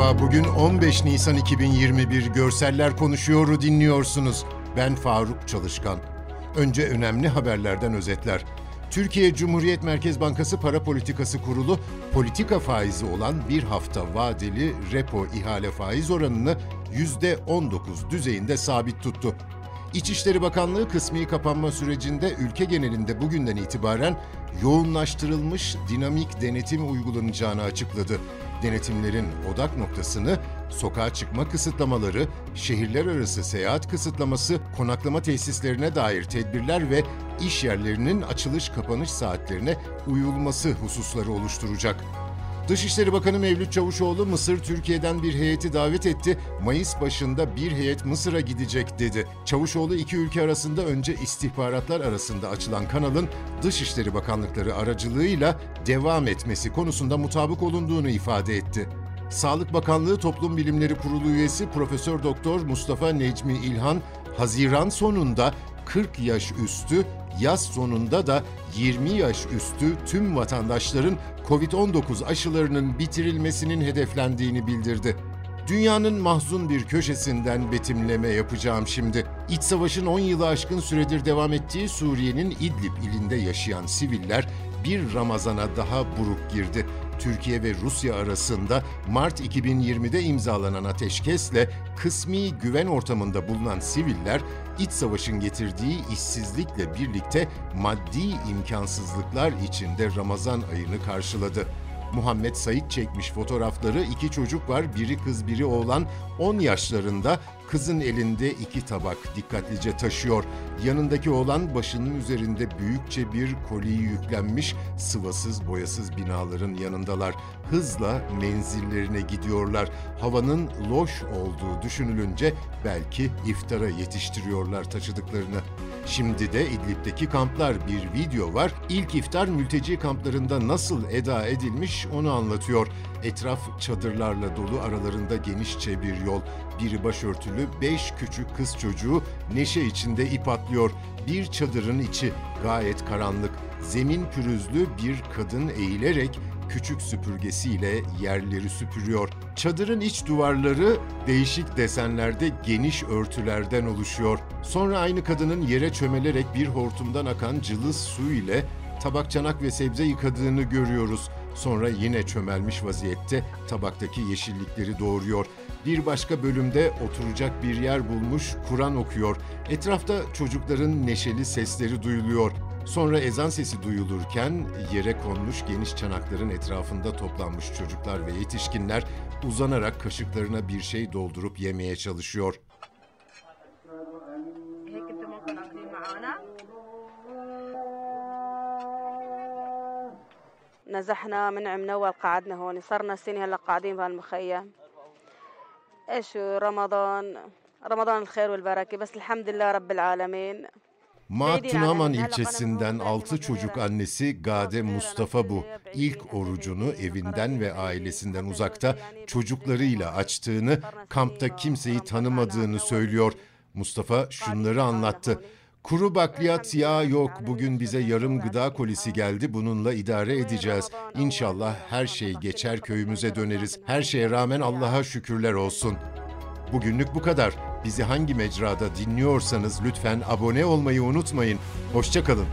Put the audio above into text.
Merhaba, bugün 15 Nisan 2021 Görseller Konuşuyor'u dinliyorsunuz. Ben Faruk Çalışkan. Önce önemli haberlerden özetler. Türkiye Cumhuriyet Merkez Bankası Para Politikası Kurulu, politika faizi olan bir hafta vadeli repo ihale faiz oranını %19 düzeyinde sabit tuttu. İçişleri Bakanlığı kısmi kapanma sürecinde ülke genelinde bugünden itibaren yoğunlaştırılmış dinamik denetim uygulanacağını açıkladı. Denetimlerin odak noktasını sokağa çıkma kısıtlamaları, şehirler arası seyahat kısıtlaması, konaklama tesislerine dair tedbirler ve iş yerlerinin açılış kapanış saatlerine uyulması hususları oluşturacak. Dışişleri Bakanı Mevlüt Çavuşoğlu Mısır Türkiye'den bir heyeti davet etti. Mayıs başında bir heyet Mısır'a gidecek dedi. Çavuşoğlu iki ülke arasında önce istihbaratlar arasında açılan kanalın Dışişleri Bakanlıkları aracılığıyla devam etmesi konusunda mutabık olunduğunu ifade etti. Sağlık Bakanlığı Toplum Bilimleri Kurulu üyesi Profesör Doktor Mustafa Necmi İlhan, Haziran sonunda 40 yaş üstü, yaz sonunda da 20 yaş üstü tüm vatandaşların COVID-19 aşılarının bitirilmesinin hedeflendiğini bildirdi. Dünyanın mahzun bir köşesinden betimleme yapacağım şimdi. İç savaşın 10 yılı aşkın süredir devam ettiği Suriye'nin İdlib ilinde yaşayan siviller bir Ramazana daha buruk girdi. Türkiye ve Rusya arasında Mart 2020'de imzalanan ateşkesle kısmi güven ortamında bulunan siviller iç savaşın getirdiği işsizlikle birlikte maddi imkansızlıklar içinde Ramazan ayını karşıladı. Muhammed Said çekmiş fotoğrafları iki çocuk var biri kız biri oğlan 10 yaşlarında kızın elinde iki tabak dikkatlice taşıyor. Yanındaki oğlan başının üzerinde büyükçe bir koliyi yüklenmiş sıvasız boyasız binaların yanındalar. Hızla menzillerine gidiyorlar. Havanın loş olduğu düşünülünce belki iftara yetiştiriyorlar taşıdıklarını. Şimdi de İdlib'deki kamplar bir video var. İlk iftar mülteci kamplarında nasıl eda edilmiş onu anlatıyor. Etraf çadırlarla dolu aralarında genişçe bir yol. Biri başörtülü, beş küçük kız çocuğu neşe içinde ip atlıyor. Bir çadırın içi gayet karanlık. Zemin pürüzlü bir kadın eğilerek küçük süpürgesiyle yerleri süpürüyor. Çadırın iç duvarları değişik desenlerde geniş örtülerden oluşuyor. Sonra aynı kadının yere çömelerek bir hortumdan akan cılız su ile tabak çanak ve sebze yıkadığını görüyoruz. Sonra yine çömelmiş vaziyette tabaktaki yeşillikleri doğuruyor. Bir başka bölümde oturacak bir yer bulmuş Kur'an okuyor. Etrafta çocukların neşeli sesleri duyuluyor. Sonra ezan sesi duyulurken yere konmuş geniş çanakların etrafında toplanmış çocuklar ve yetişkinler uzanarak kaşıklarına bir şey doldurup yemeye çalışıyor. نزحنا من عم نول قعدنا هون صرنا سنة هلا قاعدين بهالمخيم ايش رمضان رمضان الخير والبركة بس الحمد لله رب العالمين Maatinaman ilçesinden 6 çocuk annesi Gade Mustafa bu. İlk orucunu evinden ve ailesinden uzakta çocuklarıyla açtığını, kampta kimseyi tanımadığını söylüyor. Mustafa şunları anlattı. Kuru bakliyat yağ yok. Bugün bize yarım gıda kolisi geldi. Bununla idare edeceğiz. İnşallah her şey geçer köyümüze döneriz. Her şeye rağmen Allah'a şükürler olsun. Bugünlük bu kadar. Bizi hangi mecrada dinliyorsanız lütfen abone olmayı unutmayın. Hoşçakalın.